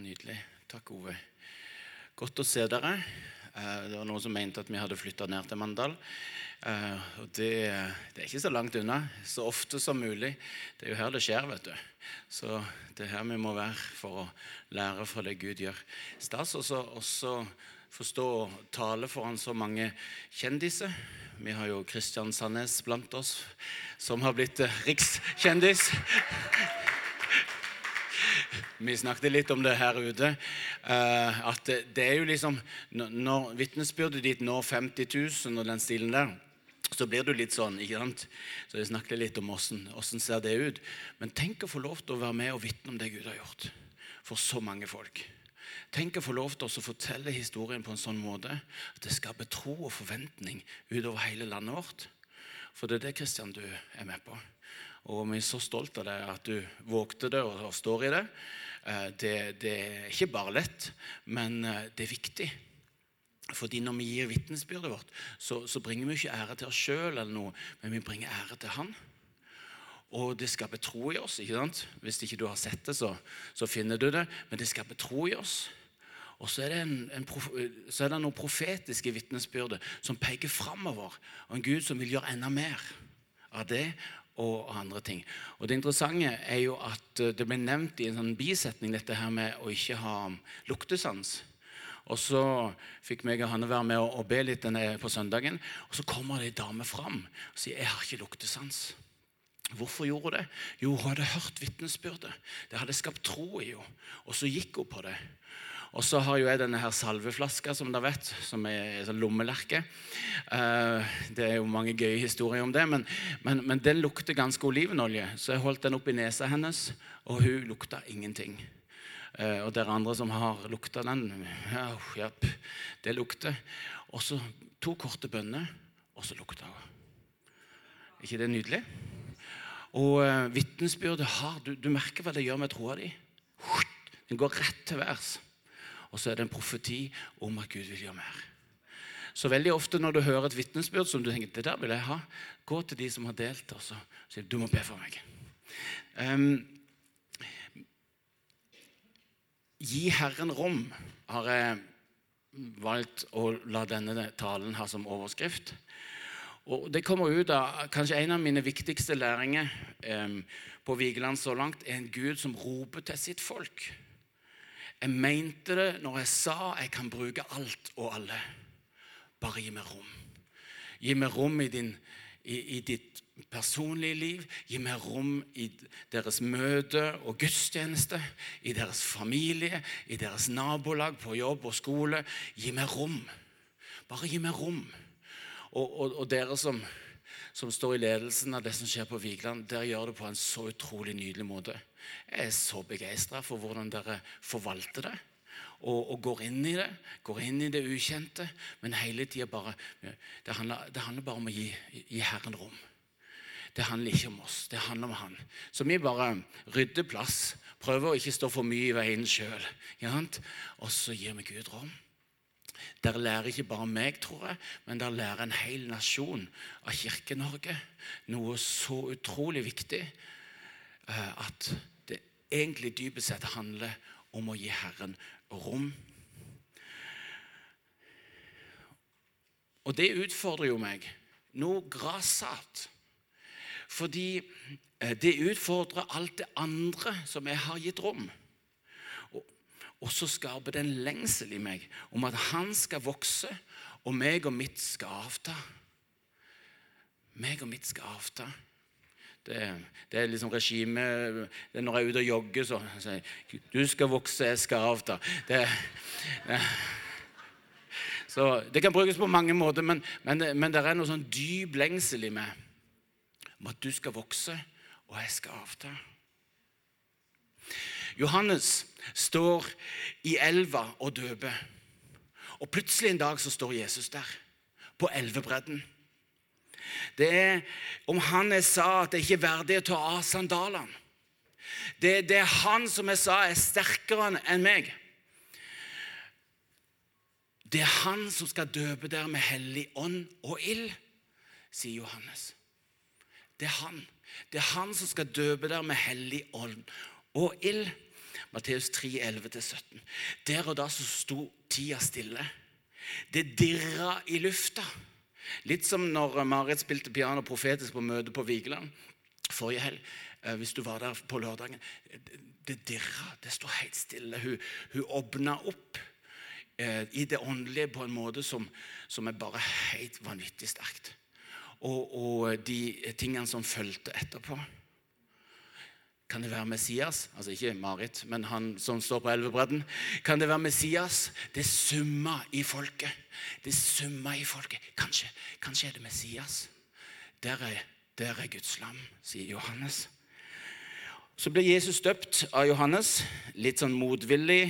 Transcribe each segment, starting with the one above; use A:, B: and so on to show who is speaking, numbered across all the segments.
A: Nydelig. Takk, Ove. Godt å se dere. Eh, Det var noen som mente at vi hadde flytta ned til Mandal. Eh, Og det, det er ikke så langt unna. Så ofte som mulig. Det er jo her det skjer, vet du. Så det er her vi må være for å lære fra det Gud gjør. Stas også også forstå og tale foran så mange kjendiser. Vi har jo Kristian Sandnes blant oss, som har blitt eh, rikskjendis. Vi snakket litt om det her ute. eh, at det, er jo liksom Når, vitnesbyrdet ditt når 50 000 og den stilen der, så blir du litt sånn. ikke sant? Så jeg snakket litt om åssen åssen ser det ut. Men tenk å få lov til å være med og vitne om det Gud har gjort for så mange folk. Tenk å få lov til å fortelle historien på en sånn måte at det skaper tro og forventning utover hele landet vårt. For det er det Kristian, du er med på. Og vi er så stolt av deg at du vågte det og står i det. Eh, det. Det er ikke bare lett, men eh, det er viktig. Fordi når vi gir vitnesbyrdet vårt, så, så bringer vi ikke ære til oss sjøl, men vi bringer ære til Han. Og det skaper tro i oss. ikke sant? Hvis ikke du har sett det, så, så finner du det. Men det skaper tro i oss. Og så er det, en, en så er det noe profetiske vitnesbyrde som peker framover. Og en Gud som vil gjøre enda mer av det og andre ting. Og Det interessante er jo at det ble nevnt i en sånn bisetning dette her med å ikke ha luktesans. Og så fikk meg og Hanne være med og be litt på søndagen. Og så kommer det ei dame fram og sier 'Jeg har ikke luktesans'. Hvorfor gjorde hun det? Jo, hun hadde hørt vitnesbyrdet. Det hadde skapt tro i henne. Og så gikk hun på det. Og så har jo jeg denne her salveflaska, som dere vet, som er sånn lommelerke. Eh, det er jo mange gøye historier om det, men, men, men den lukter ganske olivenolje. Så jeg holdt den oppi nesa hennes, og hun lukta ingenting. Eh, og dere andre som har lukta den, ja, ja, det lukter. Og så to korte bønner, og så lukta hun. ikke det nydelig? Og uh, vitnesbyrdet har du, du, merker hva det gjør med troa di. Den går rett til værs. Og så er det en profeti om at Gud vil gjøre mer. Så veldig ofte når du hører et vitnesbyrd som du tenker det der vil jeg ha, gå til de som har delt, og så sier du må be for meg. Um, gi Herren rom har jeg valgt å la denne talen ha som overskrift. Og Det kommer ut av kanskje en av mine viktigste læringer um, på Vigeland så langt, er en Gud som roper til sitt folk. Jeg mente det når jeg sa jeg kan bruke alt og alle. Bare gi meg rom. Gi meg rom i, din, i, i ditt personlige liv. Gi meg rom i deres møte og gudstjeneste, i deres familie, i deres nabolag, på jobb og skole. Gi meg rom. Bare gi meg rom. Og, og, og dere som, som, står i ledelsen av det som skjer på Vigeland, dere gjør det på en så utrolig nydelig måte. Er så begeistra for hvordan dere forvalter det. Og, og, går inn i det, går inn i det ukjente. Men hele tida bare det handler, det handler, bare om å gi, gi Herren rom. Det handler ikke om oss, det handler om Han. Så vi bare rydder plass. Prøver å ikke stå for mye i veien sjøl. Og så gir vi Gud rom. Der lærer ikke bare meg, tror jeg, men der lærer en hel nasjon av Kirke-Norge noe så utrolig viktig eh, at egentlig dypest sett handler om å gi Herren rom. Og det utfordrer jo meg noe grassat. Fordi eh, det utfordrer alt det andre som jeg har gitt rom. Og så skaper det en lengsel i meg om at han skal vokse, og meg og mitt skal avta. Meg og mitt skal avta. Det, det er liksom regimet Når jeg er ute og jogger, så sier jeg Du skal vokse, jeg skal avta. Det, det, så det kan brukes på mange måter, men, men, men det er noe sånn dyp lengsel i meg om at du skal vokse, og jeg skal avta. Johannes står i elva og døper. Og plutselig en dag så står Jesus der, på elvebredden. Det er om han jeg sa at det ikke er verdig å ta av sandalene. Det, det, er han som jeg sa er sterkere enn meg. Det er han som skal døpe dere med hellig ånd og ild, sier Johannes. Det er han. Det er han som skal døpe dere med hellig ånd og ild. Matteus 3, 11-17. Der og da så sto tida stille. Det dirra i lufta. Litt som når Marit spilte piano profetisk på møtet på Vigeland forrige helg. Eh, hvis du var der på lørdagen. Det dirra. Det sto helt stille. Hun, hun åpna opp eh, i det åndelige på en måte som, som er bare helt vanvittig sterkt. Og, og de tingene som fulgte etterpå. Kan det være Messias? Altså ikke Marit, men han som står på elvebredden. Kan det være Messias? Det summa i folket. Det summa i folket. Kanskje, kanskje er det Messias. Der er, der er Guds lam, sier Johannes. Så ble Jesus døpt av Johannes, litt sånn motvillig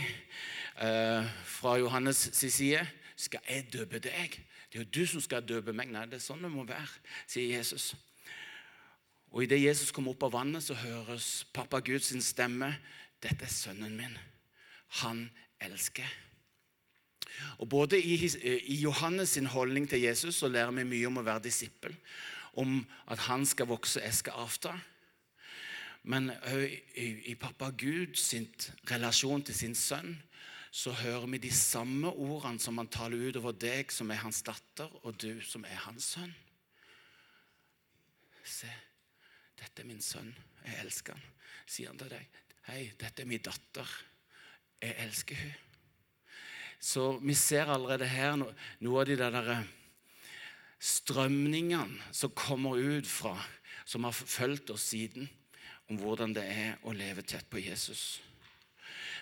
A: eh, fra Johannes' side. Skal jeg døpe deg? Det er jo du som skal døpe meg. Nei, det er sånn det må være, sier Jesus. Og Idet Jesus kommer opp av vannet, så høres pappa Gud sin stemme. 'Dette er sønnen min. Han elsker.' Og Både i, i Johannes sin holdning til Jesus så lærer vi mye om å være disippel. Om at han skal vokse, jeg skal avta. Men i, i pappa Gud sin relasjon til sin sønn så hører vi de samme ordene som han taler ut over deg, som er hans datter, og du, som er hans sønn. Se. 'Dette er min sønn. Jeg elsker han.' Sier han til deg. 'Hei, dette er min datter. Jeg elsker hun. Så vi ser allerede her noe av de der eh, strømningene som kommer ut fra, som har fulgt oss siden, om hvordan det er å leve tett på Jesus.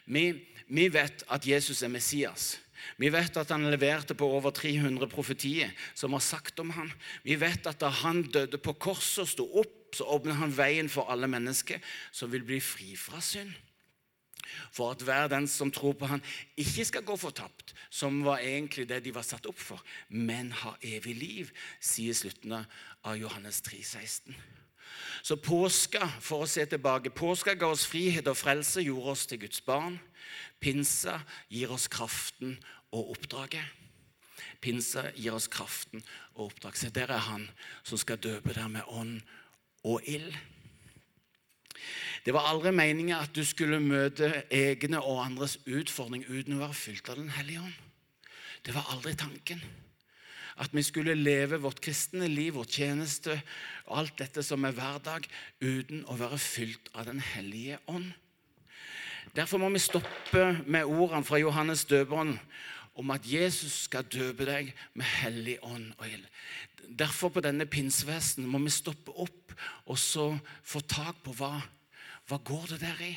A: Vi, vi vet at Jesus er Messias. Vi vet at han leverte på over 300 profetier som har sagt om ham. Vi vet at da han døde på korset og sto opp så åpner han veien for alle mennesker som vil bli fri fra synd. For at hver den som tror på han ikke skal gå fortapt, som var egentlig det de var satt opp for, men har evig liv, sier slutten av Johannes 3, 16. Så påska, for å se tilbake, påska ga oss frihet og frelse, gjorde oss til Guds barn. Pinsa gir oss kraften og oppdraget. Pinsa gir oss kraften og oppdraget. Se, der er han som skal døpe deg med ånd og ild. Det var aldri meningen at du skulle møte egne og andres utfordring uten å være fylt av Den hellige ånd. Det var aldri tanken. At vi skulle leve vårt kristne liv, vår tjeneste og alt dette som er hverdag, uten å være fylt av Den hellige ånd. Derfor må vi stoppe med ordene fra Johannes døperen om at Jesus skal døpe deg med hellig ånd og ild. Derfor på denne pinsefesten må vi stoppe opp og så få tak på hva, hva går det der i.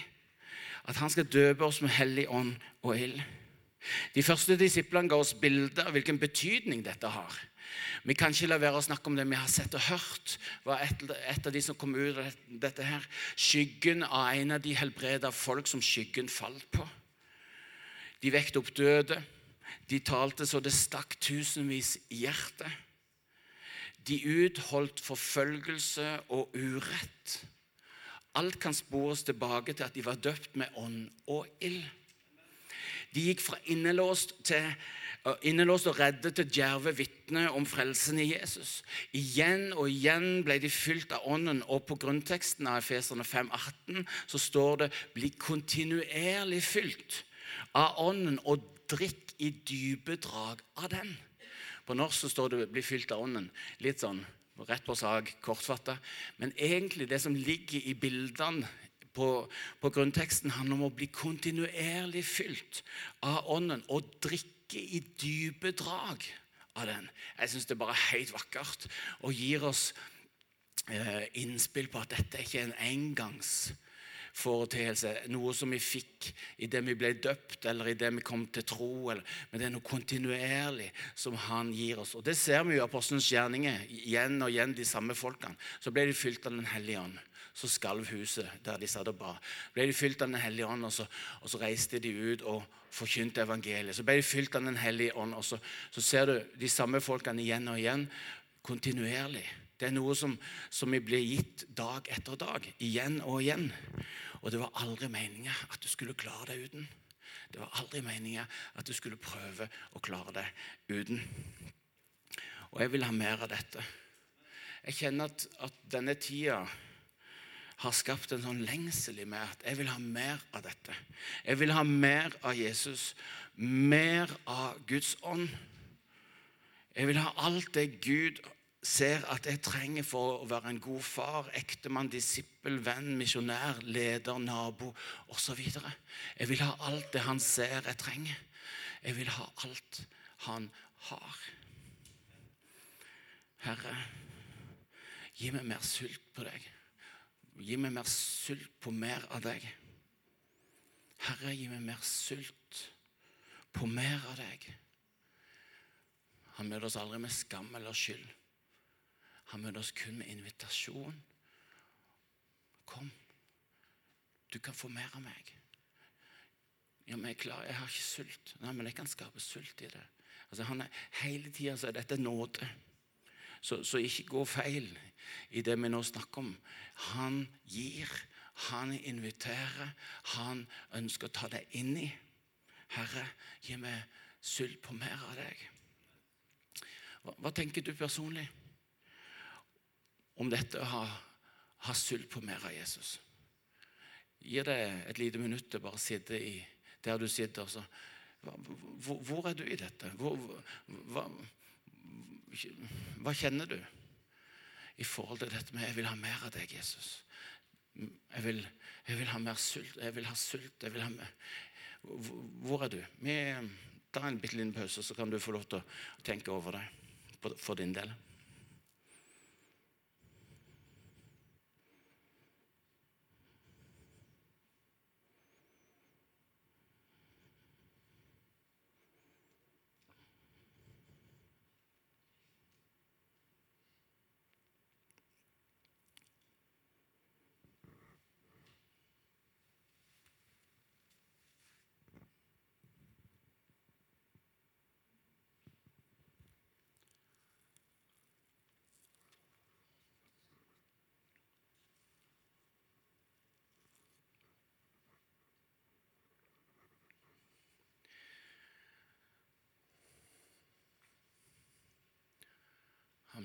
A: At han skal døpe oss med hellig ånd og ild. De første disiplene ga oss bilder av hvilken betydning dette har. Vi kan ikke la være å snakke om det vi har sett og hørt. var et, et av de som kom ut av dette her. Skyggen av en av de helbreda folk som skyggen falt på. De vekte opp døde. De talte så det stakk tusenvis i hjertet. De utholdt forfølgelse og urett. Alt kan spores tilbake til at de var døpt med ånd og ild. De gikk fra innelåst, til, innelåst og redde til djerve vitner om frelsen i Jesus. Igjen og igjen ble de fylt av ånden, og på grunnteksten av Efeserne 5,18 så står det 'bli kontinuerlig fylt' av ånden og drikk i dype drag av den. På norsk så står det 'bli fylt av ånden'. Litt sånn rett på sak, kortfatta. Men egentlig det som ligger i bildene på, på, grunnteksten, handler om å bli kontinuerlig fylt av ånden og drikke i dype drag av den. Jeg syns det er bare helt vakkert og gir oss eh, innspill på at dette er ikke en engangs foreteelse, noe som vi fikk idet vi ble døpt eller idet vi kom til tro. Eller, men det er noe kontinuerlig som han gir oss. Og Det ser vi jo i apostelens gjerninger. Igjen og igjen de samme folkene. Så ble de fylt av Den hellige ånd. Så skalv huset der de satt og ba. Ble de fylt av Den hellige ånd, og så, og så reiste de ut og forkynte evangeliet. Så ble de fylt av Den hellige ånd, og så, så ser du de samme folkene igjen og igjen. Kontinuerlig. Det er noe som, som blir gitt dag etter dag, igjen og igjen. Og det var aldri meninga at du skulle klare deg uten. Det var aldri meninga at du skulle prøve å klare deg uten. Og jeg vil ha mer av dette. Jeg kjenner at, at denne tida har skapt en sånn lengsel i meg at jeg vil ha mer av dette. Jeg vil ha mer av Jesus, mer av Guds ånd. Jeg vil ha alt det Gud ser at jeg trenger for å være en god far, ektemann, disippel, venn, misjonær, leder, nabo osv. Jeg vil ha alt det han ser jeg trenger. Jeg vil ha alt han har. Herre, gi meg mer sult på deg. Gi meg mer sult på mer av deg. Herre, gi meg mer sult på mer av deg. Han møter oss aldri med skam eller skyld. Han møter oss kun med invitasjon. Kom, du kan få mer av meg. Ja, men jeg, klar, jeg har ikke sult. Nei, men jeg kan skape sult i det. Altså, han er, hele tida er dette nåde. Så, så, ikke gå feil i det vi nå snakker om. Han gir, han inviterer, han ønsker å ta deg inn i. Herre, gi meg sult på mer av deg. Hva, hva tenker du personlig om dette å ha, ha sult på mer av Jesus? Gi deg et lite minutt til bare å sitte i der du sitter. Så. Hvor, hvor, er du i dette? Hvor, hva, hva kjenner du i forhold til dette med 'jeg vil ha mer av deg, Jesus'? Jeg vil, jeg vil ha mer sult. Jeg vil ha sult. Jeg vil ha mer. Hvor er du? Vi tar en bitte liten pause, så kan du få lov til å tenke over det for din del.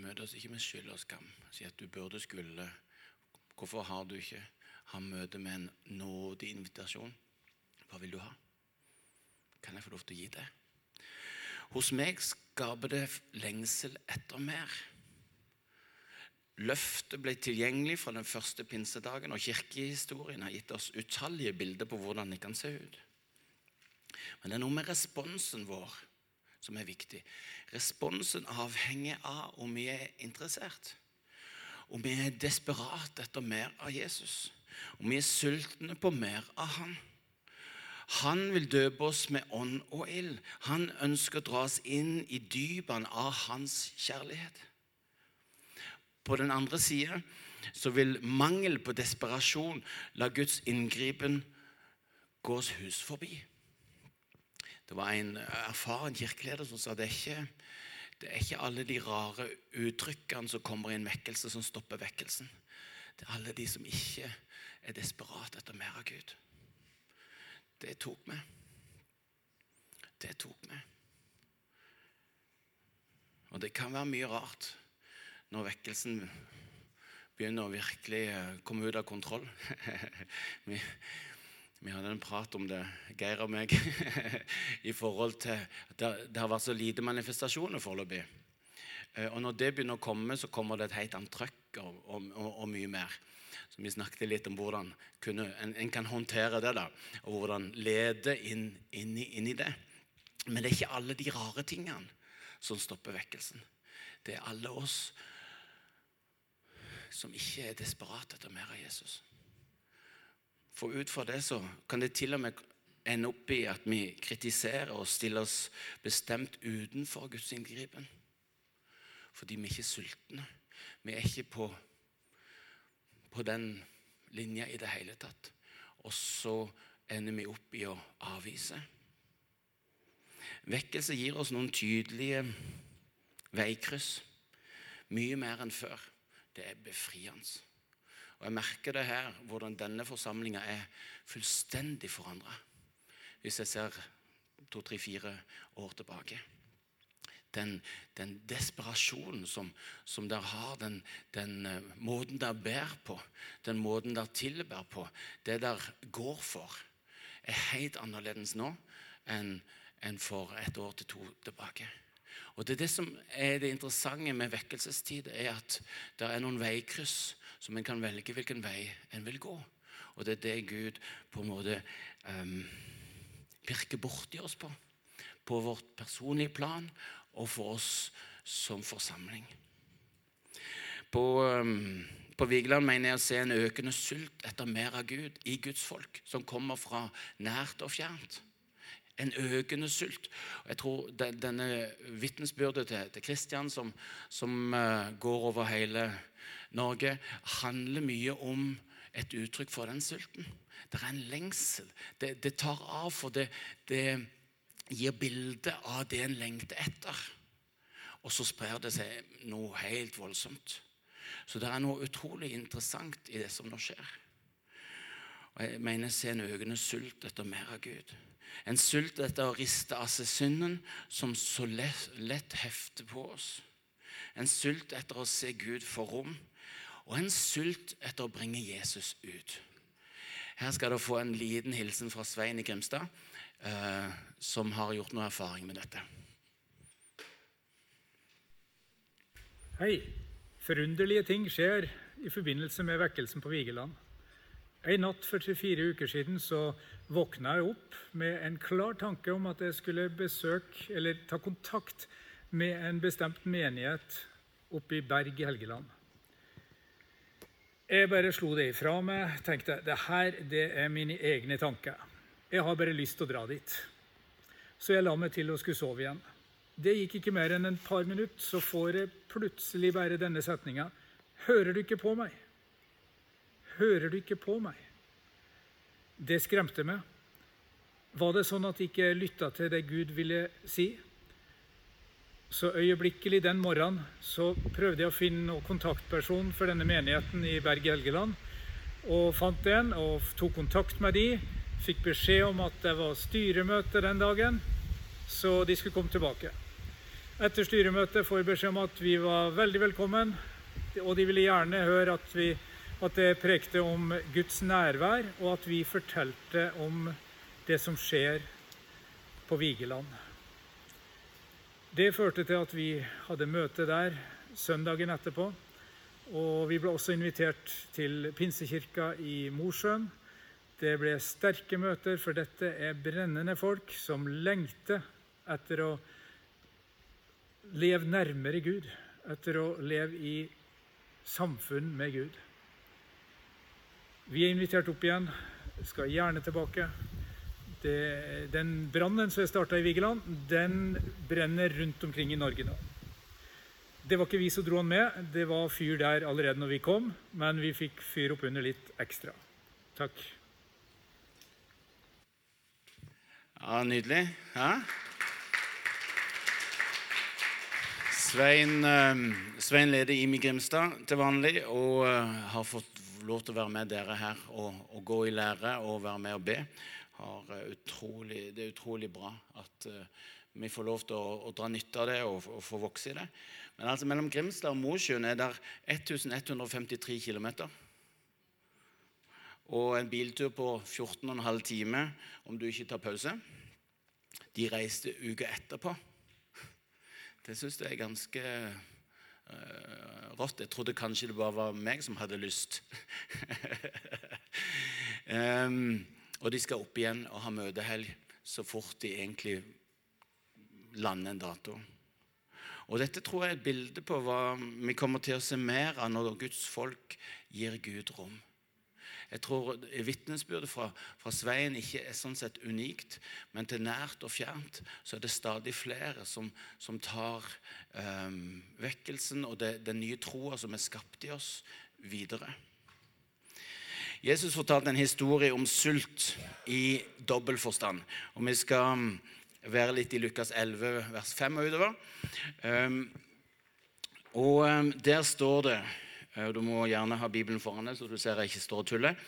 A: Møter oss ikke med skyld og skam. Si at du burde, skulle. Hvorfor har du ikke? Han møter med en nådig invitasjon. Hva vil du ha? Kan jeg få lov til å gi det? Hos meg skaper det lengsel etter mer. Løftet ble tilgjengelig fra den første pinsedagen, og kirkehistorien har gitt oss utallige bilder på hvordan det kan se ut. Men det er noe med responsen vår som er viktig. Responsen avhenger av om vi er interessert. Om vi er desperat etter mer av Jesus. Om vi er sultne på mer av Han. Han vil døpe oss med ånd og ild. Han ønsker å dra oss inn i dypene av hans kjærlighet. På den andre sida så vil mangel på desperasjon la Guds inngripen gå oss hus forbi. Det var en erfaren kirkeleder som sa det er ikke, det er ikke alle de rare uttrykkene som kommer i en vekkelse, som stopper vekkelsen. Det er alle de som ikke er desperate etter mer av Gud. Det tok meg. Det tok meg. Og det kan være mye rart når vekkelsen begynner å virkelig komme ut av kontroll. vi, hadde en prat om det, Geir og meg, i forhold til at det, har vært så lite manifestasjoner foreløpig. Eh, og når det begynner å komme, så kommer det et helt annet trøkk og, og, og, mye mer. Så Vi snakket litt om hvordan kunne, en, en, kan håndtere det, da, og hvordan lede inn, inn, inn i det. Men det er ikke alle de rare tingene som stopper vekkelsen. Det er alle oss som ikke er desperate etter mer av Jesus. For ut fra det så kan det til og med ende opp i at vi kritiserer og stiller oss bestemt utenfor Guds inngripen. Fordi vi er ikke sultne. Vi er ikke på, på den linja i det hele tatt. Og så ender vi opp i å avvise. Vekkelse gir oss noen tydelige veikryss. Mye mer enn før. Det er befriende. Og Jeg merker det her, hvordan denne forsamlinga er fullstendig forandra. Hvis jeg ser to, tre, fire år tilbake. den, den desperasjonen som, som dere har, den, den uh, måten dere ber på, den måten dere tilber på, det dere går for, er helt annerledes nå enn en for et år til to tilbake. Og Det er det som er det interessante med vekkelsestid, er at det er noen veikryss som en kan velge hvilken vei en vil gå. Og det er det Gud på en måte um, virker borti oss på. På vårt personlige plan og for oss som forsamling. På, um, på Vigeland mener jeg å se en økende sult etter mer av Gud i Guds folk, som kommer fra nært og fjernt en økende sult. Jeg tror Denne vitnesbyrdet til Kristian, som, som uh, går over hele Norge, handler mye om et uttrykk for den sulten. Det er en lengsel. Det, det tar av, for det, det gir bilde av det en lengter etter. Og så sprer det seg noe helt voldsomt. Så det er noe utrolig interessant i det som nå skjer. Og Jeg mener å se en økende sult etter mer av Gud. En sult etter å riste av seg synden som så lett, lett hefter på oss. En sult etter å se Gud for rom, og en sult etter å bringe Jesus ut. Her skal dere få en liten hilsen fra Svein i Grimstad, eh, som har gjort noe erfaring med dette.
B: Hei. Forunderlige ting skjer i forbindelse med vekkelsen på Vigeland. En natt for 24 uker siden så våkna jeg opp med en klar tanke om at jeg skulle besøke, eller ta kontakt med en bestemt menighet oppe i Berg i Helgeland. Jeg bare slo det ifra meg. tenkte det her er mine egne tanker. Jeg har bare lyst til å dra dit. Så jeg la meg til å skulle sove igjen. Det gikk ikke mer enn et par minutter, så får jeg plutselig bare denne setninga. Hører du ikke på meg? Hører du ikke på meg? Det skremte meg. Var det sånn at jeg ikke lytta til det Gud ville si? Så øyeblikkelig den morgenen så prøvde jeg å finne noen kontaktperson for denne menigheten i Berg Helgeland. Og fant en og tok kontakt med de. Fikk beskjed om at det var styremøte den dagen, så de skulle komme tilbake. Etter styremøtet får jeg beskjed om at vi var veldig velkommen, og de ville gjerne høre at, vi, at det prekte om Guds nærvær, og at vi fortalte om det som skjer på Vigeland. Det førte til at vi hadde møte der søndagen etterpå. Og vi ble også invitert til Pinsekirka i Mosjøen. Det ble sterke møter, for dette er brennende folk som lengter etter å leve nærmere Gud, etter å leve i samfunn med Gud. Vi er invitert opp igjen, skal gjerne tilbake det, den brannen som jeg starta i Vigeland, den brenner rundt omkring i Norge nå. Det var ikke vi som dro han med, det var fyr der allerede når vi kom, men vi fikk fyr opp under litt ekstra. Takk.
A: Ja, Nydelig. Ja. Svein, eh, Svein leder IMI Grimstad til vanlig og eh, har fått lov til å være med dere her og, og gå i lære og være med og be har utrolig, det er utrolig bra at uh, vi får lov til å, å, dra nytte av det og, og få vokse i det. Men altså mellom Grimstad og Mosjøen er det 1153 km. Og en biltur på 14,5 timer om du ikke tar pause. De reiste uka etterpå. Det syns jeg er ganske uh, rått. Jeg trodde kanskje det bare var meg som hadde lyst. um, Og de skal opp igjen og ha møtehelg så fort de egentlig lander en dato. Og Dette tror jeg er et bilde på hva vi kommer til å se mer av når Guds folk gir Gud rom. Jeg tror Vitnesbyrdet fra, fra, Svein ikke er sånn sett unikt, men til nært og fjernt så er det stadig flere som, som tar um, vekkelsen og det, den nye troa som er skapt i oss, videre. Jesus fortalte en historie om sult i dobbel forstand. Og vi skal um, være litt i Lukas 11, vers 5 og utover. Um, og um, der står det uh, Du må gjerne ha Bibelen foran deg, så du ser jeg ikke står og tuller.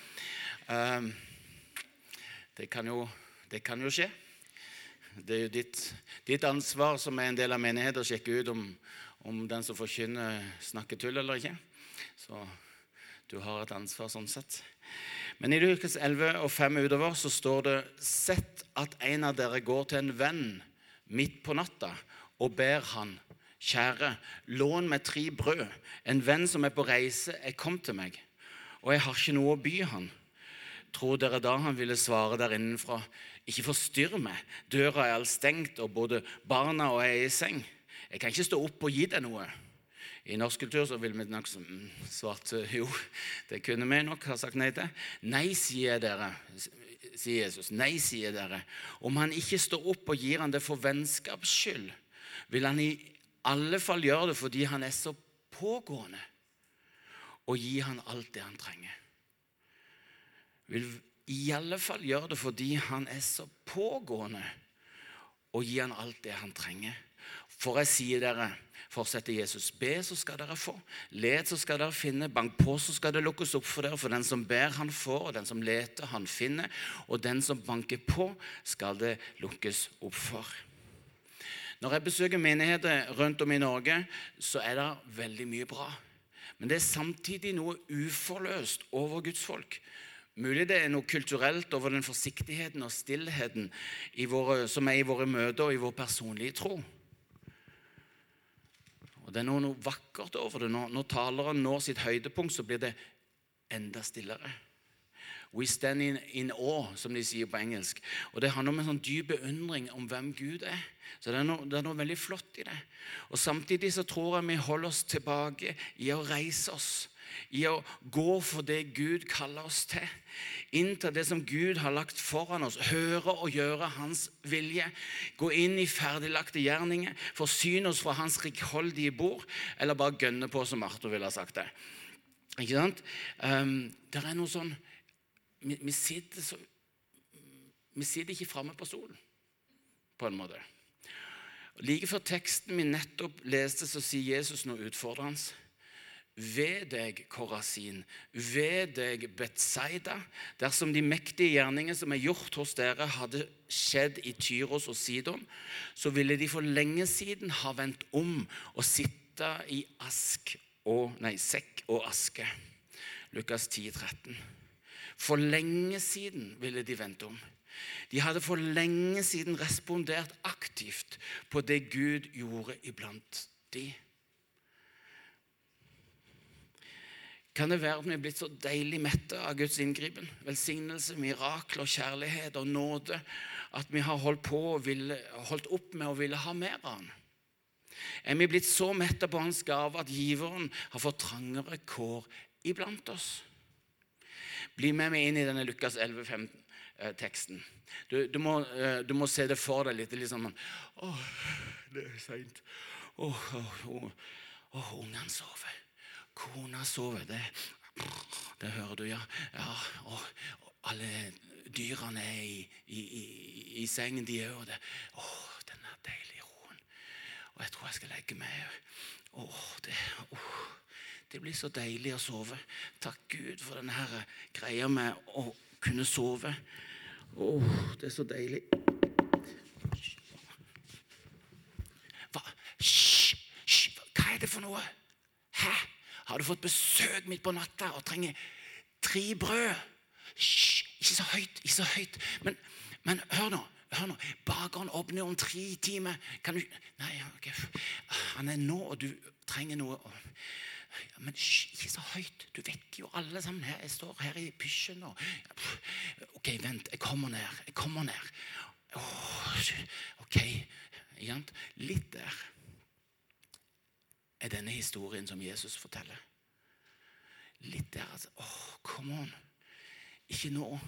A: Det kan jo, det kan jo skje. Det er jo ditt, ditt ansvar som er en del av menigheten, å sjekke ut om, om den som forkynner, snakker tull eller ikke. Så du har et ansvar sånn sett. Men i Lukas 11 og 5 utover så står det Sett at en av dere går til en venn midt på natta og ber han Kjære, lån meg tre brød. En venn som er på reise, er kommet til meg, og jeg har ikke noe å by han. Tror dere da han ville svare der innenfra, ikke forstyrr meg, døra er all stengt, og både barna og jeg er i seng. Jeg kan ikke stå opp og gi deg noe. I norsk kultur så ville vi nok svart jo, det kunne vi nok ha sagt nei til. Nei, sier dere, sier Jesus. Nei, sier dere. Om han ikke står opp og gir han det for vennskaps skyld, vil han i alle fall gjøre det fordi han er så pågående, og gi han alt det han trenger. Vil i alle fall gjøre det fordi han er så pågående, og gi han alt det han trenger. For jeg sier dere, fortsetter Jesus, be, så skal dere få. Let, så skal dere finne. Bank på, så skal det lukkes opp for dere. For den som ber, han får. Og den som leter, han finner. Og den som banker på, skal det lukkes opp for. Når jeg besøker menigheter rundt om i Norge, så er det veldig mye bra. Men det er samtidig noe uforløst over Guds folk. Mulig det er noe kulturelt over den forsiktigheten og stillheten våre, som er i våre møter og i vår personlige tro. Og Det er noe, noe vakkert over det. Når, når taleren når sitt høydepunkt, så blir det enda stillere. We stand in, in awe, som de sier på engelsk. Og Det handler om en sånn dyp beundring om hvem Gud er. Så det er, noe, det er noe veldig flott i det. Og Samtidig så tror jeg vi holder oss tilbake i å reise oss i å gå for det Gud kaller oss til. Innta det som Gud har lagt foran oss. Høre og gjøre Hans vilje. Gå inn i ferdiglagte gjerninger. Forsyne oss fra Hans rikholdige bord. Eller bare gønne på, som Arthur ville ha sagt det. Ikke sant? Um, det er noe sånn Vi, vi sitter, så, vi sitter ikke framme på stolen, på en måte. Like før teksten vi nettopp leste, så sier Jesus noe utfordrende. Ved deg, Korasin, ved deg, Betsaida, dersom de mektige gjerninger som er gjort hos dere, hadde skjedd i Tyros og Sidon, så ville de for lenge siden ha vendt om og sitte i ask og, nei, sekk og aske. Lukas 10, 13. For lenge siden ville de vendt om. De hadde for lenge siden respondert aktivt på det Gud gjorde iblant de. Kan det være at vi er blitt så deilig mette av Guds inngripen, velsignelse, mirakel og kjærlighet og nåde at vi har holdt, på og ville, holdt opp med å ville ha mer av Han? Er vi blitt så mette på Hans gave at giveren har fått trangere kår iblant oss? Bli med meg inn i denne Lukas 11,15-teksten. Du, du, eh, du, må, se det for deg litt. litt sånn, Åh, det er seint. Åh, ungene sover. Kona sover. Det, det hører du, ja. ja og, og alle dyrene er i, i, i, i sengen, de gjør det. den der deilige roen. Og jeg tror jeg skal legge meg. Å, det, å, det blir så deilig å sove. Takk Gud for denne her greia med å kunne sove. Å, det er så deilig. Hva? Hysj! Hva er det for noe? Har du fått besøk midt på natta og trenger tre brød? Hysj, ikke så høyt, ikke så høyt. Men, men hør nå. hør nå, Bakeren åpner om tre timer. Kan du Nei, okay. Han er nå, og du trenger noe. Men hysj, ikke så høyt. Du vekker jo alle sammen her. Jeg står her i pysjen og Ok, vent. Jeg kommer ned. Jeg kommer ned. Oh, ok. Litt der er denne historien som Jesus forteller. Litt der altså Åh, oh, come on. Ikke nå.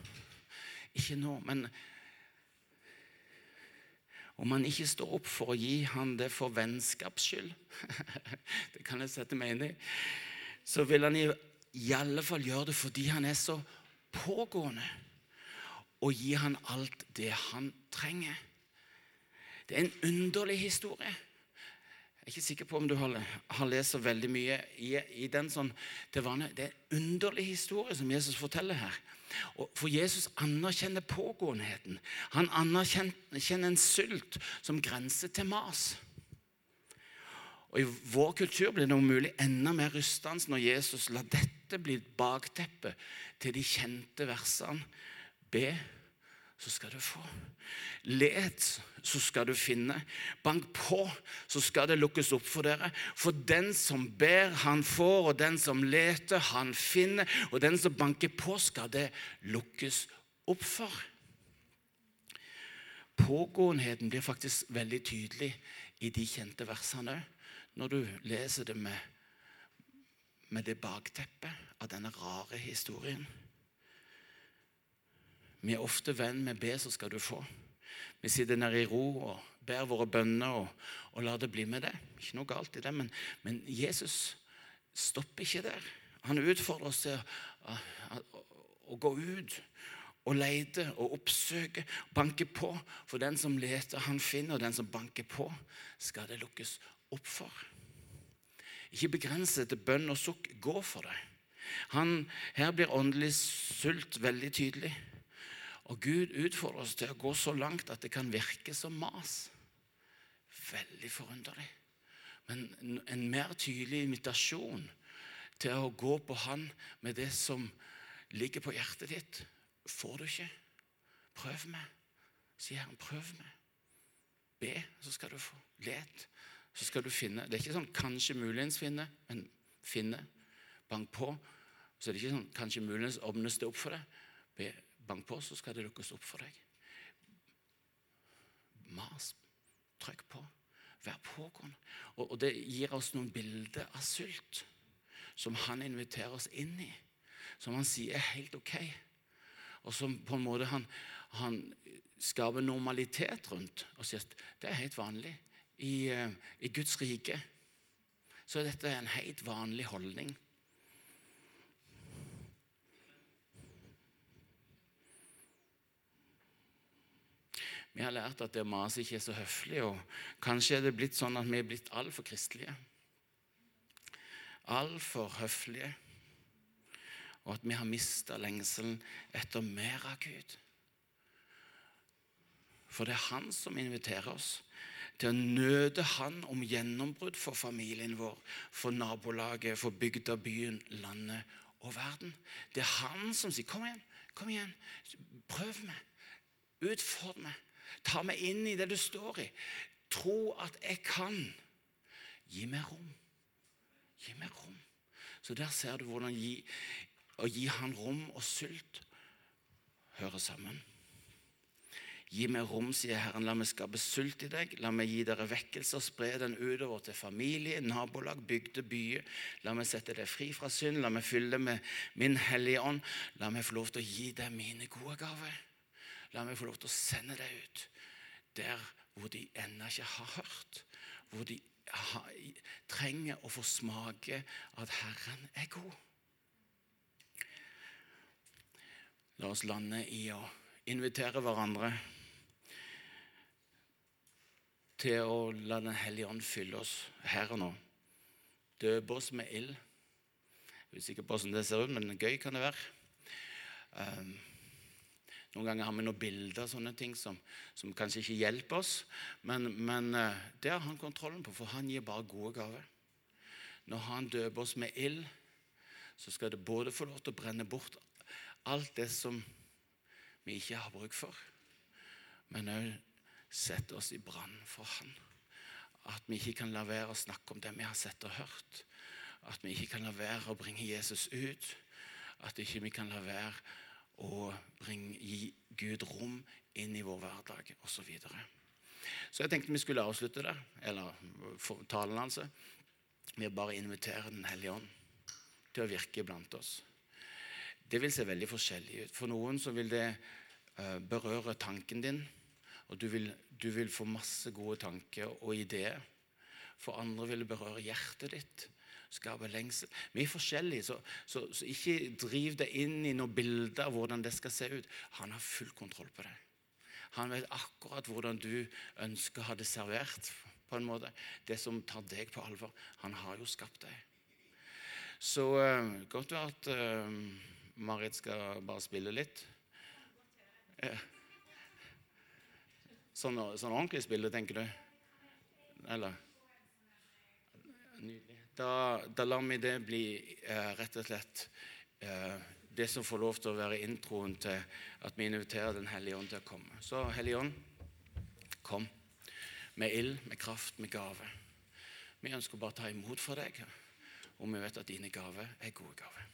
A: Ikke nå. Men om han ikke står opp for å gi han det for vennskaps skyld, det kan jeg sette meg inn i, så vil han i, i alle fall gjøre det fordi han er så pågående, og gi han alt det han trenger. Det er en underlig historie. Jeg er ikke sikker på om du har, har lest så veldig mye i, i den sånn til vane. Det er en underlig historie som Jesus forteller her. Og for Jesus anerkjenner pågåenheten. Han anerkjenner en sylt som grenser til mas. Og I vår kultur blir det om mulig enda mer rystende når Jesus lar dette bli bakteppet til de kjente versene. Be så skal du få. Let, så skal du finne. Bank på, så skal det lukkes opp for dere. For den som ber, han får, og den som leter, han finner. Og den som banker på, skal det lukkes opp for. Pågåenheten blir faktisk veldig tydelig i de kjente versene når du leser det med, med det bakteppet av denne rare historien. Vi er ofte venn med 'be, så skal du få'. Vi sitter nede i ro og ber våre bønner og, og lar det bli med det. Ikke noe galt i det, men, men Jesus stopper ikke der. Han utfordrer oss til å, å, å gå ut og lete og oppsøke, banke på. For den som leter, han finner, og den som banker på, skal det lukkes opp for. Ikke begrense til bønn og sukk. Gå for det. Han, her blir åndelig sult veldig tydelig. Og Gud utfordrer oss til å gå så langt at det kan virke som mas. Veldig forunderlig. Men en mer tydelig invitasjon til å gå på Han med det som ligger på hjertet ditt, får du ikke. Prøv meg, sier Herren. Prøv meg. Be, så skal du få. Let, så skal du finne. Det er ikke sånn kanskje muligens finne, men finne. Bank på. Så det er ikke sånn kanskje muligens åpnes det opp for deg. Be, Bank på, så skal det lukkes opp for deg. Mas. Trykk på. Vær pågående. Og, og det gir oss noen bilder av sult som han inviterer oss inn i. Som han sier er helt ok. Og som på en måte han, han skaper normalitet rundt. Og sier at det er helt vanlig. I, uh, i Guds rike så er dette en helt vanlig holdning. Vi har lært at det å mase ikke er så høflig, og kanskje er det blitt sånn at vi er blitt altfor kristelige. Altfor høflige. Og at vi har mista lengselen etter mer av Gud. For det er Han som inviterer oss til å nøde Han om gjennombrudd for familien vår, for nabolaget, for bygda, byen, landet og verden. Det er Han som sier 'Kom igjen, kom igjen, prøv meg, utfordr meg'. Ta meg inn i det du står i. Tro at jeg kan. Gi meg rom. Gi meg rom. Så der ser du hvordan gi, å gi han rom og sult hører sammen. Gi meg rom, sier Herren, la meg skape sult i deg. La meg gi dere vekkelse og spre den utover til familie, nabolag, bygde, byer. La meg sette deg fri fra synd. La meg fylle deg med min hellige ånd. La meg få lov til å gi deg mine gode gaver. La meg få lov til å sende deg ut der hvor de ennå ikke har hørt. Hvor de trenger å få smake at Herren er god. La oss lande i å invitere hverandre til å la Den hellige ånd fylle oss her og nå. Døpe oss med ild. Jeg er usikker på hvordan det ser ut, men gøy kan det være. Um, noen ganger har vi noen bilder og sånne ting som, som kanskje ikke hjelper oss. Men, men eh, det har han kontrollen på, for han gir bare gode gaver. Når han døper oss med ild, så skal det både få lov til å brenne bort alt det som vi ikke har bruk for, men òg sette oss i brann for han. At vi ikke kan la være å snakke om det vi har sett og hørt. At vi ikke kan la være å bringe Jesus ut. At ikke vi kan la være og bring, gi Gud rom inn i vår hverdag osv. Så, videre. så jeg tenkte vi skulle avslutte det, eller talen hans, med å bare invitere Den hellige ånd til å virke blant oss. Det vil se veldig forskjellig ut. For noen så vil det uh, berøre tanken din, og du vil, du vil få masse gode tanker og ideer. For andre vil det berøre hjertet ditt skape lengsel. Vi er forskjellige, så, så, så, ikke driv deg inn i noen bilder av hvordan det skal se ut. Han har full kontroll på det. Han vet akkurat hvordan du ønsker å ha det servert på en måte. Det som tar deg på alvor. Han har jo skapt deg. Så uh, godt være at uh, Marit skal bare spille litt. Ja. Sånn, sånn ordentlig spille, tenker du? Eller? Nydelig. Da, da lar vi det bli eh, rett og slett det som får lov til å være introen til at vi inviterer Den hellige ånd til å komme. Så Hellige ånd, kom med ild, med kraft, med gave. Vi ønsker bare å ta imot for deg, og vi vet at dine gaver er gode gaver.